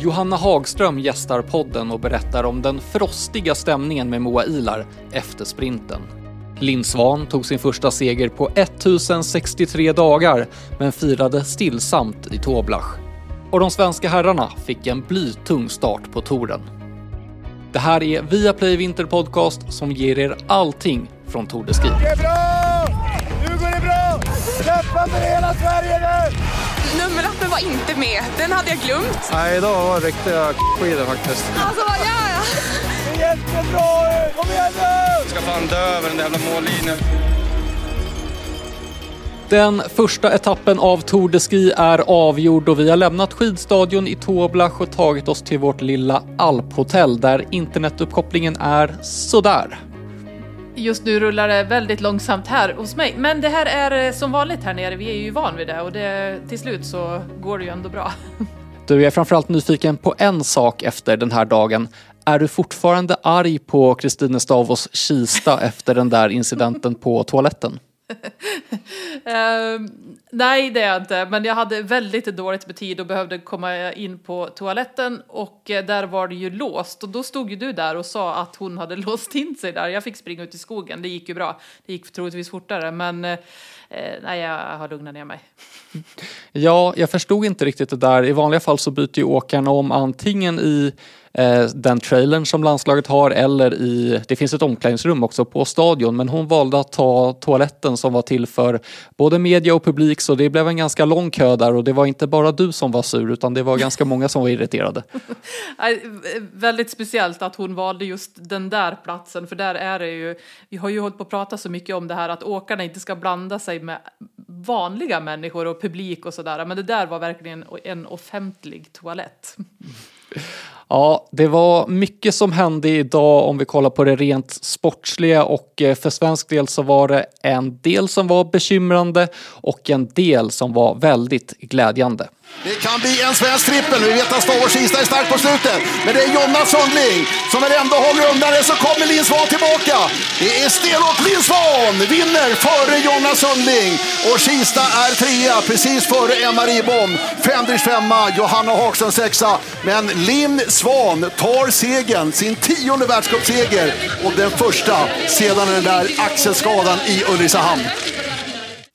Johanna Hagström gästar podden och berättar om den frostiga stämningen med Moa Ilar efter sprinten. Linn Svan tog sin första seger på 1063 dagar men firade stillsamt i Toblach. Och de svenska herrarna fick en blytung start på touren. Det här är Viaplay Vinter Podcast som ger er allting från Tour de Ski. Det är bra! Nu går det bra! Kämpa för hela Sverige nu! Nummerlappen var inte med. Den hade jag glömt. Nej, idag var det riktiga skidor faktiskt. Alltså, vad gör jag? Det är jättebra! Kom igen nu! Jag ska fan dö över den där jävla mållinjen. Den första etappen av Tour de Ski är avgjord och vi har lämnat skidstadion i Toblach och tagit oss till vårt lilla alphotell där internetuppkopplingen är sådär. Just nu rullar det väldigt långsamt här hos mig, men det här är eh, som vanligt här nere. Vi är ju van vid det och det, till slut så går det ju ändå bra. Du, jag är framförallt nyfiken på en sak efter den här dagen. Är du fortfarande arg på Kristine Stavos Kista efter den där incidenten på toaletten? Uh, nej, det är jag inte, men jag hade väldigt dåligt med tid och behövde komma in på toaletten och eh, där var det ju låst och då stod ju du där och sa att hon hade låst in sig där. Jag fick springa ut i skogen, det gick ju bra. Det gick troligtvis fortare, men uh, nej, jag har lugnat ner mig. Ja, jag förstod inte riktigt det där. I vanliga fall så byter ju åkaren om antingen i den trailern som landslaget har eller i, det finns ett omklädningsrum också på stadion men hon valde att ta toaletten som var till för både media och publik så det blev en ganska lång kö där och det var inte bara du som var sur utan det var ganska många som var irriterade. väldigt speciellt att hon valde just den där platsen för där är det ju, vi har ju hållit på att prata så mycket om det här att åkarna inte ska blanda sig med vanliga människor och publik och sådär men det där var verkligen en offentlig toalett. Ja, det var mycket som hände idag om vi kollar på det rent sportsliga och eh, för svensk del så var det en del som var bekymrande och en del som var väldigt glädjande. Det kan bli en svensk trippel. Vi vet att Stavårs Kista är stark på slutet. Men det är Jonna Sundling som är ändå håller undan det. Så kommer Linn Svahn tillbaka. Det är stenhårt. Linn Svahn vinner före Jonna Sundling. Och Kista är trea precis före Emma Ribom. Fendrich femma, Johanna Hagström sexa. Men Linn Svahn tar segern, sin tionde världscupseger. Och den första sedan den där axelskadan i Ulricehamn.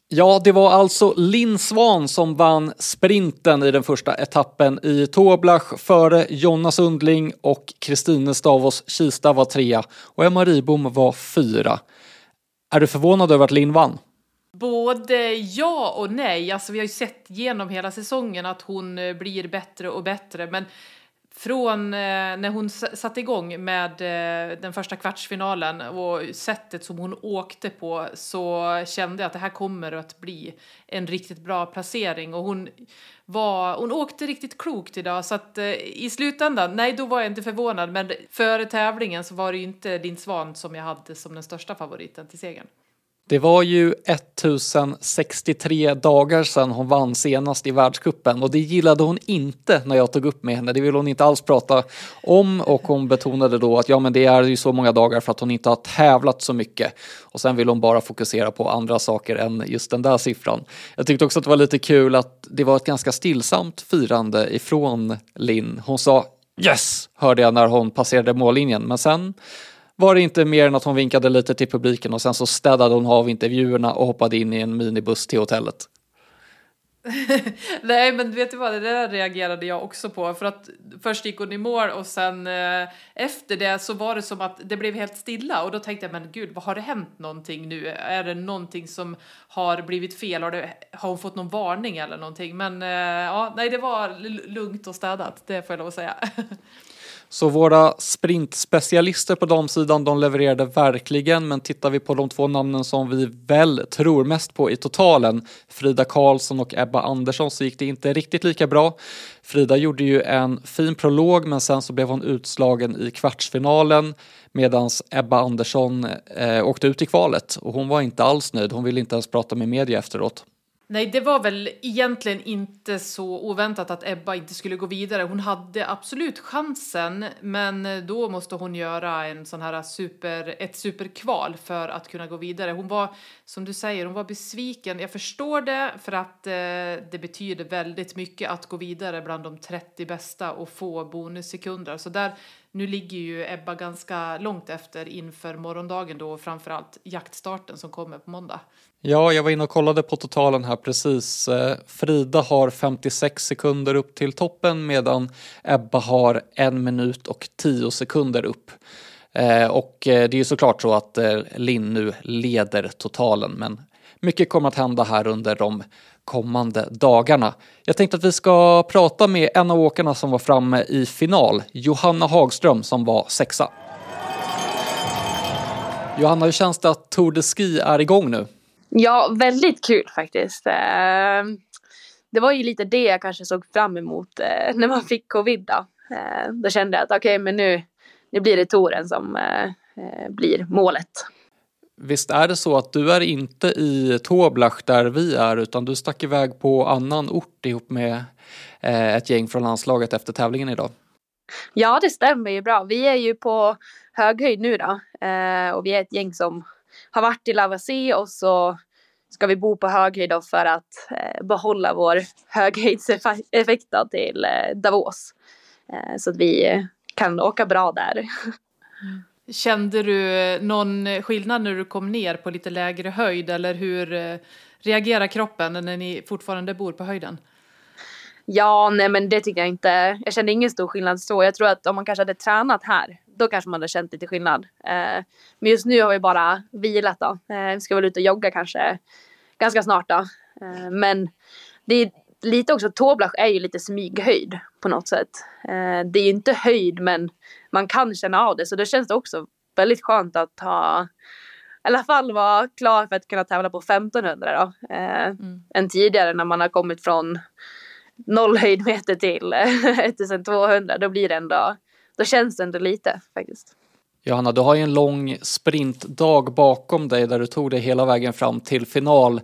Ja, det var alltså Linn Svan som vann sprinten i den första etappen i Toblach före Jonna Sundling och Kristine Stavos Kista var trea och Emma Ribom var fyra. Är du förvånad över att Linn vann? Både ja och nej. Alltså, vi har ju sett genom hela säsongen att hon eh, blir bättre och bättre, men från eh, när hon satte igång med eh, den första kvartsfinalen och sättet som hon åkte på så kände jag att det här kommer att bli en riktigt bra placering. Och hon var, hon åkte riktigt klokt idag. Så att eh, i slutändan, nej då var jag inte förvånad. Men före tävlingen så var det ju inte din Svan som jag hade som den största favoriten till segern. Det var ju 1063 dagar sedan hon vann senast i världskuppen och det gillade hon inte när jag tog upp med henne. Det ville hon inte alls prata om och hon betonade då att ja men det är ju så många dagar för att hon inte har tävlat så mycket. Och sen vill hon bara fokusera på andra saker än just den där siffran. Jag tyckte också att det var lite kul att det var ett ganska stillsamt firande ifrån Linn. Hon sa yes, hörde jag när hon passerade mållinjen, men sen var det inte mer än att hon vinkade lite till publiken och sen så städade hon av intervjuerna och hoppade in i en minibuss till hotellet. Nej men vet du vad, det där reagerade jag också på för att först gick hon i mål och sen eh, efter det så var det som att det blev helt stilla och då tänkte jag men gud vad har det hänt någonting nu? Är det någonting som har blivit fel? Har, det, har hon fått någon varning eller någonting? Men eh, ja, nej det var lugnt och städat, det får jag lov att säga. Så våra sprintspecialister på damsidan, de levererade verkligen, men tittar vi på de två namnen som vi väl tror mest på i totalen, Frida Karlsson och Ebba Andersson, så gick det inte riktigt lika bra. Frida gjorde ju en fin prolog, men sen så blev hon utslagen i kvartsfinalen medan Ebba Andersson eh, åkte ut i kvalet och hon var inte alls nöjd. Hon ville inte ens prata med media efteråt. Nej, det var väl egentligen inte så oväntat att Ebba inte skulle gå vidare. Hon hade absolut chansen, men då måste hon göra en sån här super, ett superkval för att kunna gå vidare. Hon var, som du säger, hon var besviken. Jag förstår det, för att eh, det betyder väldigt mycket att gå vidare bland de 30 bästa och få bonussekunder. Så där, nu ligger ju Ebba ganska långt efter inför morgondagen då, och framförallt jaktstarten som kommer på måndag. Ja, jag var inne och kollade på totalen här precis. Eh, Frida har 56 sekunder upp till toppen medan Ebba har en minut och 10 sekunder upp. Eh, och eh, det är ju såklart så att Linn nu leder totalen men mycket kommer att hända här under de kommande dagarna. Jag tänkte att vi ska prata med en av åkarna som var framme i final, Johanna Hagström som var sexa. Johanna, hur känns det att Tour de Ski är igång nu? Ja, väldigt kul faktiskt. Eh, det var ju lite det jag kanske såg fram emot eh, när man fick covid. Då, eh, då kände jag att okej, okay, men nu, nu blir det touren som blir målet. Visst är det så att du är inte i Toblach där vi är utan du stack iväg på annan ort ihop med ett gäng från landslaget efter tävlingen idag? Ja, det stämmer ju bra. Vi är ju på höghöjd nu då och vi är ett gäng som har varit i Lavazé och så ska vi bo på höghöjd då för att eh, behålla vår höghöjdseffekt till eh, Davos. Eh, så att vi kan åka bra där. Kände du någon skillnad när du kom ner på lite lägre höjd eller hur eh, reagerar kroppen när ni fortfarande bor på höjden? Ja, nej men det tycker jag inte. Jag kände ingen stor skillnad så. Jag tror att om man kanske hade tränat här då kanske man hade känt lite skillnad. Eh, men just nu har vi bara vilat då. Eh, vi ska väl ut och jogga kanske ganska snart då. Men det är lite också, Toblach är ju lite smyghöjd på något sätt. Det är ju inte höjd men man kan känna av det så då känns det också väldigt skönt att ha i alla fall vara klar för att kunna tävla på 1500 då. Eh, mm. Än tidigare när man har kommit från noll höjdmeter till 1200. Då blir det ändå då känns det ändå lite faktiskt. Johanna, du har ju en lång sprintdag bakom dig där du tog dig hela vägen fram till final.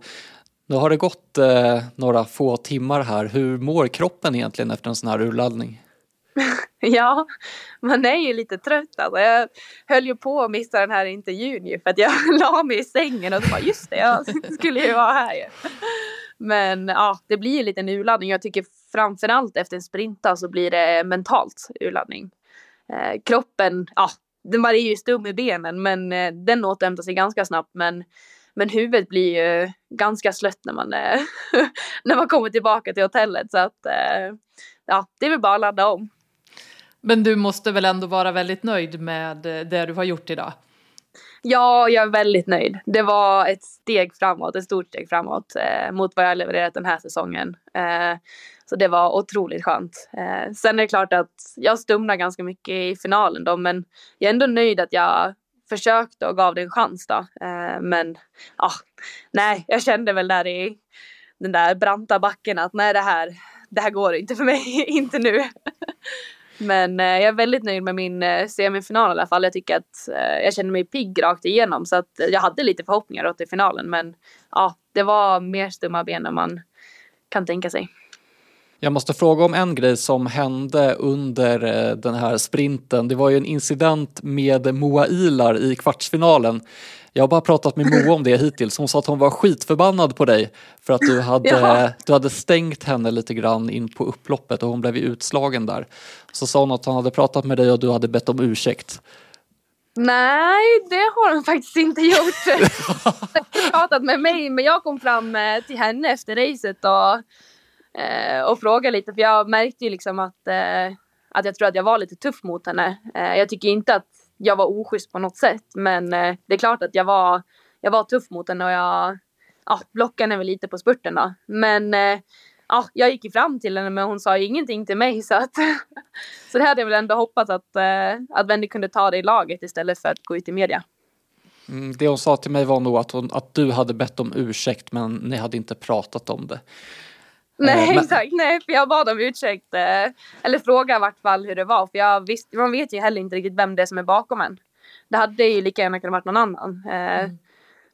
Nu har det gått eh, några få timmar här. Hur mår kroppen egentligen efter en sån här urladdning? ja, man är ju lite trött alltså. Jag höll ju på att missa den här intervjun ju för att jag la mig i sängen och så bara just det, jag skulle ju vara här ju. Men ja, det blir ju lite en urladdning. Jag tycker framförallt efter en sprinta så blir det mentalt urladdning eh, kroppen, ja, den var ju stum i benen men eh, den återhämtar sig ganska snabbt men men huvudet blir ju ganska slött när man, eh, när man kommer tillbaka till hotellet så att eh, ja, det är väl bara att ladda om. Men du måste väl ändå vara väldigt nöjd med eh, det du har gjort idag? Ja, jag är väldigt nöjd. Det var ett steg framåt, ett stort steg framåt eh, mot vad jag levererat den här säsongen. Eh, så det var otroligt skönt. Eh, sen är det klart att jag stumnar ganska mycket i finalen då, men jag är ändå nöjd att jag försökte och gav det en chans då. Eh, men ja, nej, jag kände väl där i den där branta backen att nej, det här, det här går inte för mig, inte nu. Men eh, jag är väldigt nöjd med min eh, semifinal i alla fall. Jag tycker att eh, jag känner mig pigg rakt igenom så att jag hade lite förhoppningar åt i finalen men ja, det var mer stumma ben än man kan tänka sig. Jag måste fråga om en grej som hände under eh, den här sprinten. Det var ju en incident med Moa Ilar i kvartsfinalen. Jag har bara pratat med Moa om det hittills. Hon sa att hon var skitförbannad på dig för att du hade, du hade stängt henne lite grann in på upploppet och hon blev ju utslagen där. Så sa hon att hon hade pratat med dig och du hade bett om ursäkt. Nej, det har hon faktiskt inte gjort. hon har pratat med mig, men jag kom fram eh, till henne efter racet och eh, och fråga lite för jag märkte ju liksom att, eh, att jag tror att jag var lite tuff mot henne. Eh, jag tycker inte att jag var oschysst på något sätt men eh, det är klart att jag var, jag var tuff mot henne och jag ja, blockade henne lite på spurten då. Men eh, ja, jag gick ju fram till henne men hon sa ingenting till mig så att så det hade jag väl ändå hoppats att, eh, att Wendy kunde ta det i laget istället för att gå ut i media. Mm, det hon sa till mig var nog att, hon, att du hade bett om ursäkt men ni hade inte pratat om det. Nej men... exakt, nej för jag bad om ursäkt. Eh, eller frågade i vart fall hur det var för jag visste, man vet ju heller inte riktigt vem det är som är bakom en. Det hade ju lika gärna kunnat varit någon annan. Eh, mm.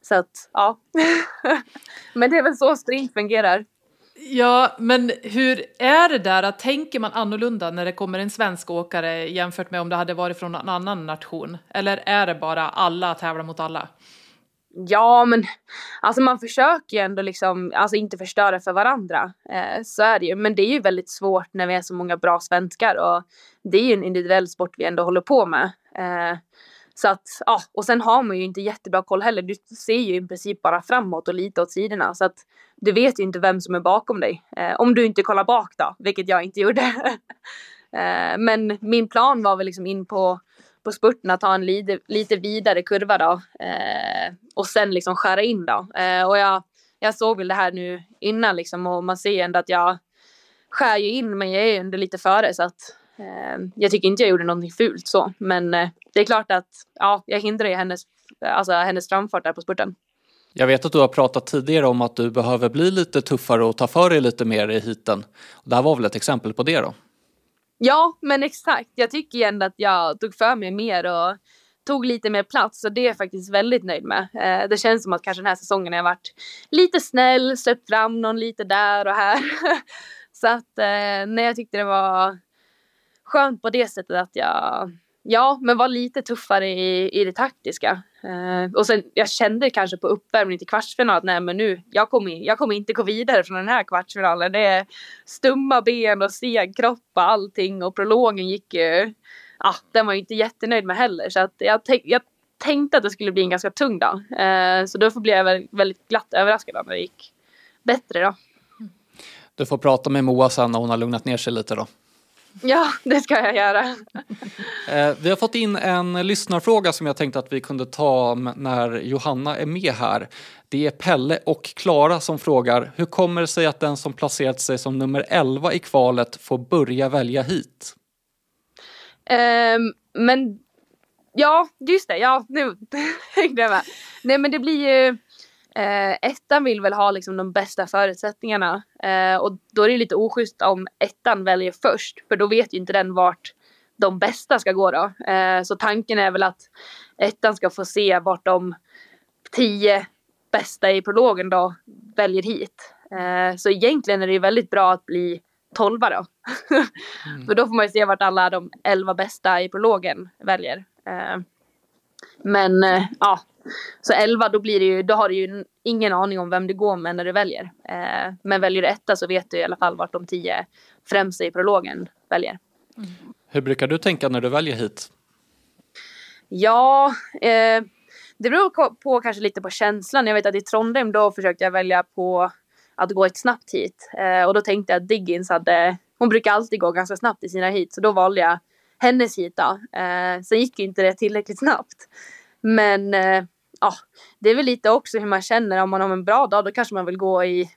Så att ja. Men det är väl så sprint fungerar. Ja, men hur är det där? Att tänker man annorlunda när det kommer en svensk åkare jämfört med om det hade varit från en annan nation? Eller är det bara alla tävlar mot alla? Ja, men alltså man försöker ju ändå liksom, alltså inte förstöra för varandra. Eh, så är det ju. Men det är ju väldigt svårt när vi är så många bra svenskar och det är ju en individuell sport vi ändå håller på med. Eh, så att, ja, och sen har man ju inte jättebra koll heller. Du ser ju i princip bara framåt och lite åt sidorna så att du vet ju inte vem som är bakom dig. Eh, om du inte kollar bak då, vilket jag inte gjorde. eh, men min plan var väl liksom in på på spurten att ta en lite, lite vidare kurva då eh, och sen liksom skära in då. Eh, och jag, jag såg väl det här nu innan liksom och man ser ändå att jag skär ju in men jag är ju ändå lite före så att eh, jag tycker inte jag gjorde någonting fult så men eh, det är klart att ja, jag hindrar ju hennes, alltså hennes framfart där på spurten. Jag vet att du har pratat tidigare om att du behöver bli lite tuffare och ta för dig lite mer i hiten. Det här var väl ett exempel på det då? Ja, men exakt. Jag tycker ändå att jag tog för mig mer och tog lite mer plats och det är jag faktiskt väldigt nöjd med. Eh, det känns som att kanske den här säsongen har jag varit lite snäll, släppt fram någon lite där och här. Så att eh, nej, jag tyckte det var skönt på det sättet att jag Ja, men var lite tuffare i, i det taktiska. Eh, och sen jag kände kanske på uppvärmningen till kvartsfinal att nej men nu, jag kommer, jag kommer inte gå vidare från den här kvartsfinalen. Det är stumma ben och seg kropp och allting och prologen gick ju, ja den var jag inte jättenöjd med heller så att jag, jag tänkte att det skulle bli en ganska tung dag. Eh, så då blev jag väldigt glatt överraskad när det gick bättre då. Du får prata med Moa sen när hon har lugnat ner sig lite då. Ja, det ska jag göra. Eh, vi har fått in en lyssnarfråga som jag tänkte att vi kunde ta när Johanna är med här. Det är Pelle och Klara som frågar hur kommer det sig att den som placerat sig som nummer 11 i kvalet får börja välja hit? Um, men ja, just det, ja, nu hängde jag med. Nej, men det blir ju Eh, ettan vill väl ha liksom de bästa förutsättningarna eh, och då är det lite oschysst om ettan väljer först för då vet ju inte den vart de bästa ska gå då. Eh, så tanken är väl att ettan ska få se vart de tio bästa i prologen då väljer hit. Eh, så egentligen är det ju väldigt bra att bli tolva då. mm. för då får man ju se vart alla de elva bästa i prologen väljer. Men eh, ja, så 11 då blir det ju, då har du ju ingen aning om vem du går med när du väljer. Eh, men väljer du etta så vet du i alla fall vart de tio främsta i prologen väljer. Mm. Hur brukar du tänka när du väljer hit? Ja, eh, det beror på kanske lite på känslan. Jag vet att i Trondheim då försökte jag välja på att gå ett snabbt hit eh, och då tänkte jag att Diggins hade, hon brukar alltid gå ganska snabbt i sina hit så då valde jag hennes hit då. Eh, sen gick inte det tillräckligt snabbt. Men eh, ja, det är väl lite också hur man känner. Om man har en bra dag då kanske man vill gå i,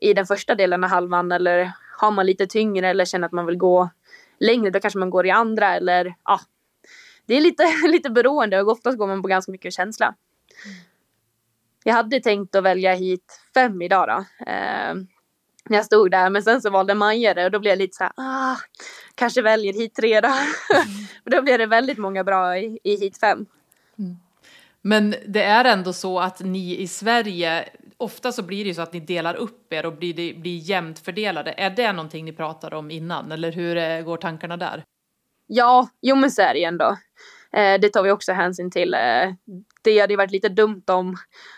i den första delen av halvan eller har man lite tyngre eller känner att man vill gå längre då kanske man går i andra eller ja. Det är lite, lite beroende och oftast går man på ganska mycket känsla. Jag hade tänkt att välja hit fem idag då. Eh, när jag stod där men sen så valde Maja det och då blev jag lite så här, ah, kanske väljer hit tre då. Mm. då blev det väldigt många bra i, i hit fem. Mm. Men det är ändå så att ni i Sverige, ofta så blir det ju så att ni delar upp er och blir, det, blir jämnt fördelade. Är det någonting ni pratade om innan eller hur eh, går tankarna där? Ja, jo men så är det ändå. Eh, det tar vi också hänsyn till. Eh, det hade ju varit lite dumt om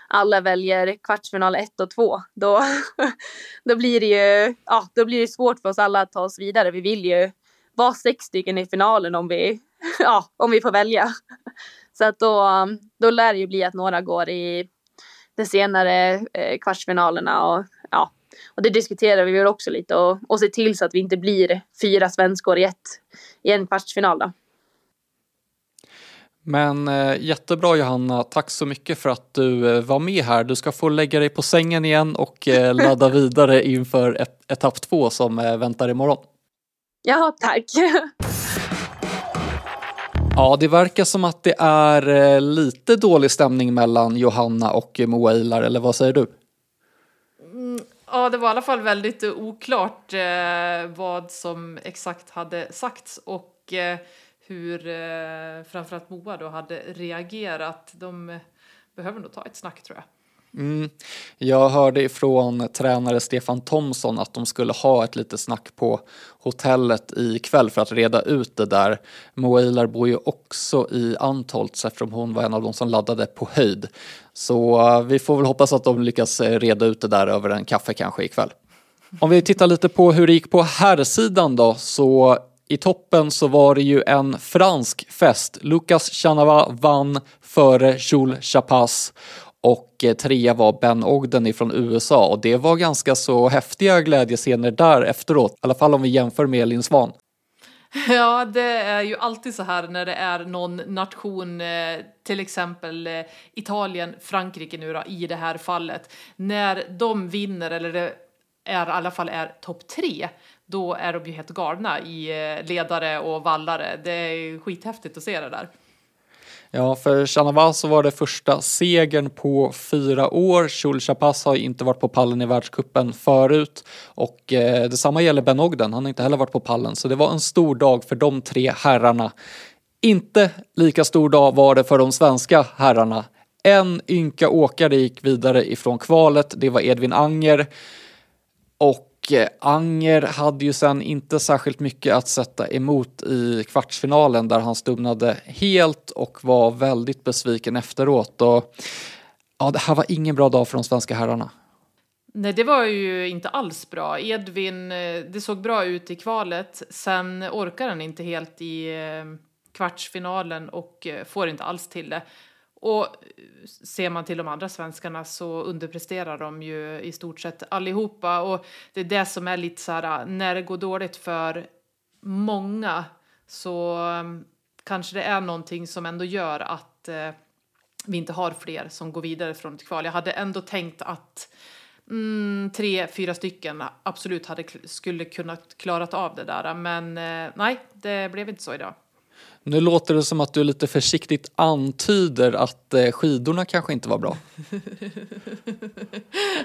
alla väljer kvartsfinal 1 och 2. Då, då blir det ju ja, då blir det svårt för oss alla att ta oss vidare. Vi vill ju vara sex stycken i finalen om vi, ja, om vi får välja. Så att då, då lär det ju bli att några går i de senare eh, kvartsfinalerna och ja, och det diskuterar vi väl också lite och, och se till så att vi inte blir fyra svenskor i, ett, i en kvartsfinal då. Men eh, jättebra Johanna, tack så mycket för att du eh, var med här. Du ska få lägga dig på sängen igen och eh, ladda vidare inför et etapp två som eh, väntar imorgon. Ja, tack. Ja, det verkar som att det är eh, lite dålig stämning mellan Johanna och Moa Ilar, eller vad säger du? Mm, ja, det var i alla fall väldigt oklart eh, vad som exakt hade sagts och eh, hur eh, framförallt Moa då hade reagerat. De behöver nog ta ett snack tror jag. Mm. Jag hörde ifrån tränare Stefan Thomsson att de skulle ha ett litet snack på hotellet ikväll för att reda ut det där. Moa Ilar bor ju också i Antholts eftersom hon var en av de som laddade på höjd. Så eh, vi får väl hoppas att de lyckas eh, reda ut det där över en kaffe kanske ikväll. Om vi tittar lite på hur det gick på herrsidan då så i toppen så var det ju en fransk fest. Lucas Chanava vann före Jules Chapas och eh, trea var Ben Ogden ifrån USA och det var ganska så häftiga glädjescener där efteråt, i alla fall om vi jämför med Elin Svan. Ja, det är ju alltid så här när det är någon nation, eh, till exempel eh, Italien, Frankrike nu då, i det här fallet. När de vinner, eller det är, i alla fall är topp tre, då är de ju helt galna i ledare och vallare. Det är ju skithäftigt att se det där. Ja, för Chanava så var det första segern på fyra år. Chul Chapas har inte varit på pallen i världskuppen förut och eh, detsamma gäller Ben Ogden. Han har inte heller varit på pallen, så det var en stor dag för de tre herrarna. Inte lika stor dag var det för de svenska herrarna. En ynka åkare gick vidare ifrån kvalet. Det var Edvin Anger och Eh, Anger hade ju sen inte särskilt mycket att sätta emot i kvartsfinalen där han stumnade helt och var väldigt besviken efteråt. Och, ja, det här var ingen bra dag för de svenska herrarna. Nej, det var ju inte alls bra. Edvin, eh, det såg bra ut i kvalet. Sen orkar han inte helt i eh, kvartsfinalen och får inte alls till det. Och ser man till de andra svenskarna så underpresterar de ju i stort sett allihopa. Och det är det som är lite så här, äh, när det går dåligt för många så um, kanske det är någonting som ändå gör att uh, vi inte har fler som går vidare från ett kval. Jag hade ändå tänkt att mm, tre, fyra stycken absolut hade, skulle kunnat klarat av det där. Äh, men uh, nej, det blev inte så idag. Nu låter det som att du lite försiktigt antyder att eh, skidorna kanske inte var bra.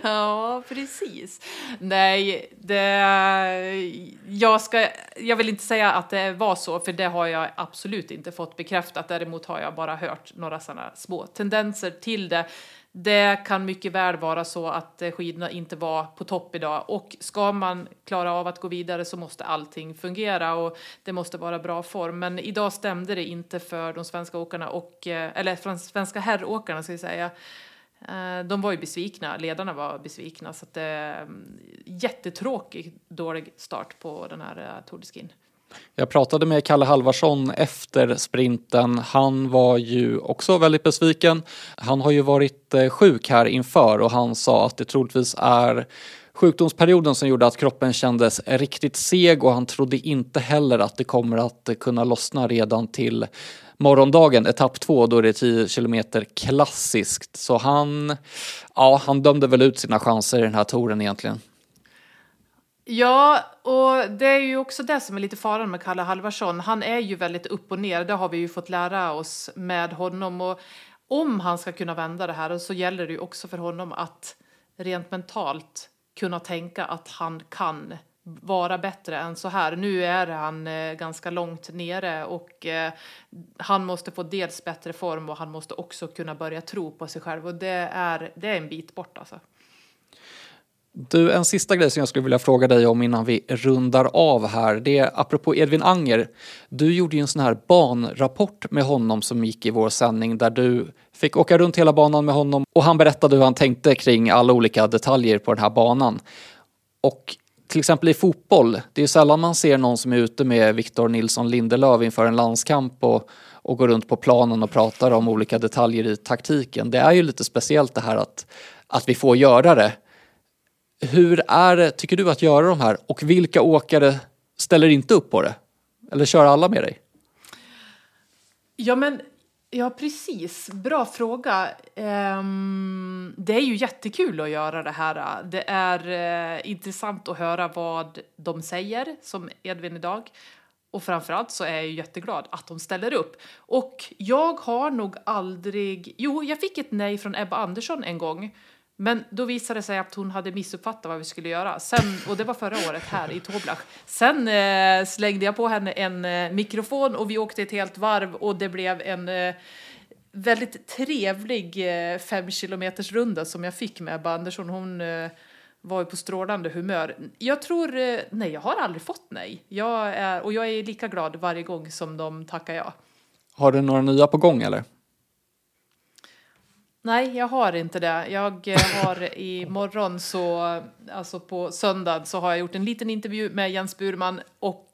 ja, precis. Nej, det, jag, ska, jag vill inte säga att det var så, för det har jag absolut inte fått bekräftat. Däremot har jag bara hört några sådana små tendenser till det. Det kan mycket väl vara så att eh, skidorna inte var på topp idag och ska man klara av att gå vidare så måste allting fungera och det måste vara bra form. Men idag stämde det inte för de svenska åkarna och eh, eller för de svenska herråkarna ska vi säga. Eh, de var ju besvikna, ledarna var besvikna så att det är jättetråkig dålig start på den här Tour de Skin. Jag pratade med Kalle Halvarsson efter sprinten. Han var ju också väldigt besviken. Han har ju varit eh, sjuk här inför och han sa att det troligtvis är sjukdomsperioden som gjorde att kroppen kändes riktigt seg och han trodde inte heller att det kommer att kunna lossna redan till morgondagen, etapp två, då det är 10 kilometer klassiskt. Så han, ja, han dömde väl ut sina chanser i den här touren egentligen. Ja, och det är ju också det som är lite faran med Kalle Halvarsson. Han är ju väldigt upp och ner, det har vi ju fått lära oss med honom. Och om han ska kunna vända det här så gäller det ju också för honom att rent mentalt kunna tänka att han kan vara bättre än så här. Nu är han eh, ganska långt nere och eh, han måste få dels bättre form och han måste också kunna börja tro på sig själv och det är, det är en bit bort alltså. Du, en sista grej som jag skulle vilja fråga dig om innan vi rundar av här. Det är apropå Edvin Anger. Du gjorde ju en sån här banrapport med honom som gick i vår sändning där du fick åka runt hela banan med honom och han berättade hur han tänkte kring alla olika detaljer på den här banan. Och till exempel i fotboll, det är sällan man ser någon som är ute med Victor Nilsson Lindelöf inför en landskamp och, och går runt på planen och pratar om olika detaljer i taktiken. Det är ju lite speciellt det här att, att vi får göra det. Hur är det, tycker du, att göra de här och vilka åkare ställer inte upp på det? Eller kör alla med dig? Ja, men ja, precis. Bra fråga. Um, det är ju jättekul att göra det här. Det är uh, intressant att höra vad de säger, som Edvin idag. Och framförallt så är jag jätteglad att de ställer upp. Och jag har nog aldrig... Jo, jag fick ett nej från Ebba Andersson en gång men då visade det sig att hon hade missuppfattat vad vi skulle göra. Sen, och det var förra året här i Toblach. Sen eh, slängde jag på henne en eh, mikrofon och vi åkte ett helt varv och det blev en, eh, väldigt trevlig eh, fem kilometers runda som jag fick med Ebba Andersson. Hon eh, var ju på strålande humör. Jag tror, eh, nej jag har aldrig fått nej. Jag är, och jag är lika glad varje gång som de tackar ja. Har du några nya på gång eller? Nej, jag har inte det. Jag eh, har imorgon så, alltså på söndag så har jag gjort en liten intervju med Jens Burman och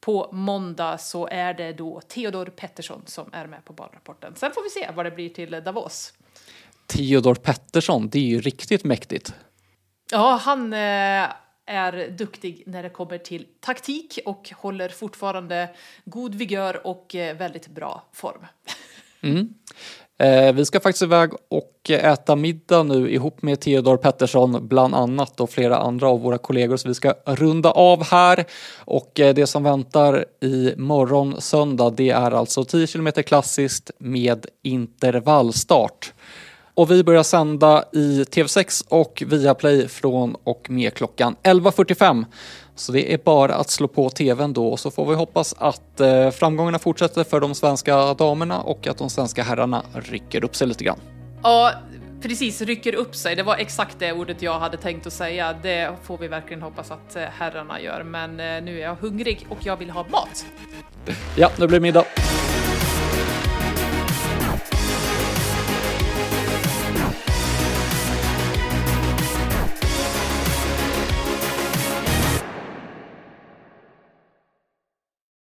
på måndag så är det då Theodor Pettersson som är med på barnrapporten. Sen får vi se vad det blir till Davos. Theodor Pettersson, det är ju riktigt mäktigt. Ja, han eh, är duktig när det kommer till taktik och håller fortfarande god vigör och eh, väldigt bra form. Mm. Eh, vi ska faktiskt iväg och äta middag nu ihop med Theodor Pettersson bland annat och flera andra av våra kollegor så vi ska runda av här och eh, det som väntar i morgon söndag det är alltså 10 km klassiskt med intervallstart. Och vi börjar sända i TV6 och Viaplay från och med klockan 11.45. Så det är bara att slå på TVn då så får vi hoppas att eh, framgångarna fortsätter för de svenska damerna och att de svenska herrarna rycker upp sig lite grann. Ja, precis, rycker upp sig. Det var exakt det ordet jag hade tänkt att säga. Det får vi verkligen hoppas att eh, herrarna gör. Men eh, nu är jag hungrig och jag vill ha mat. Ja, nu blir det middag.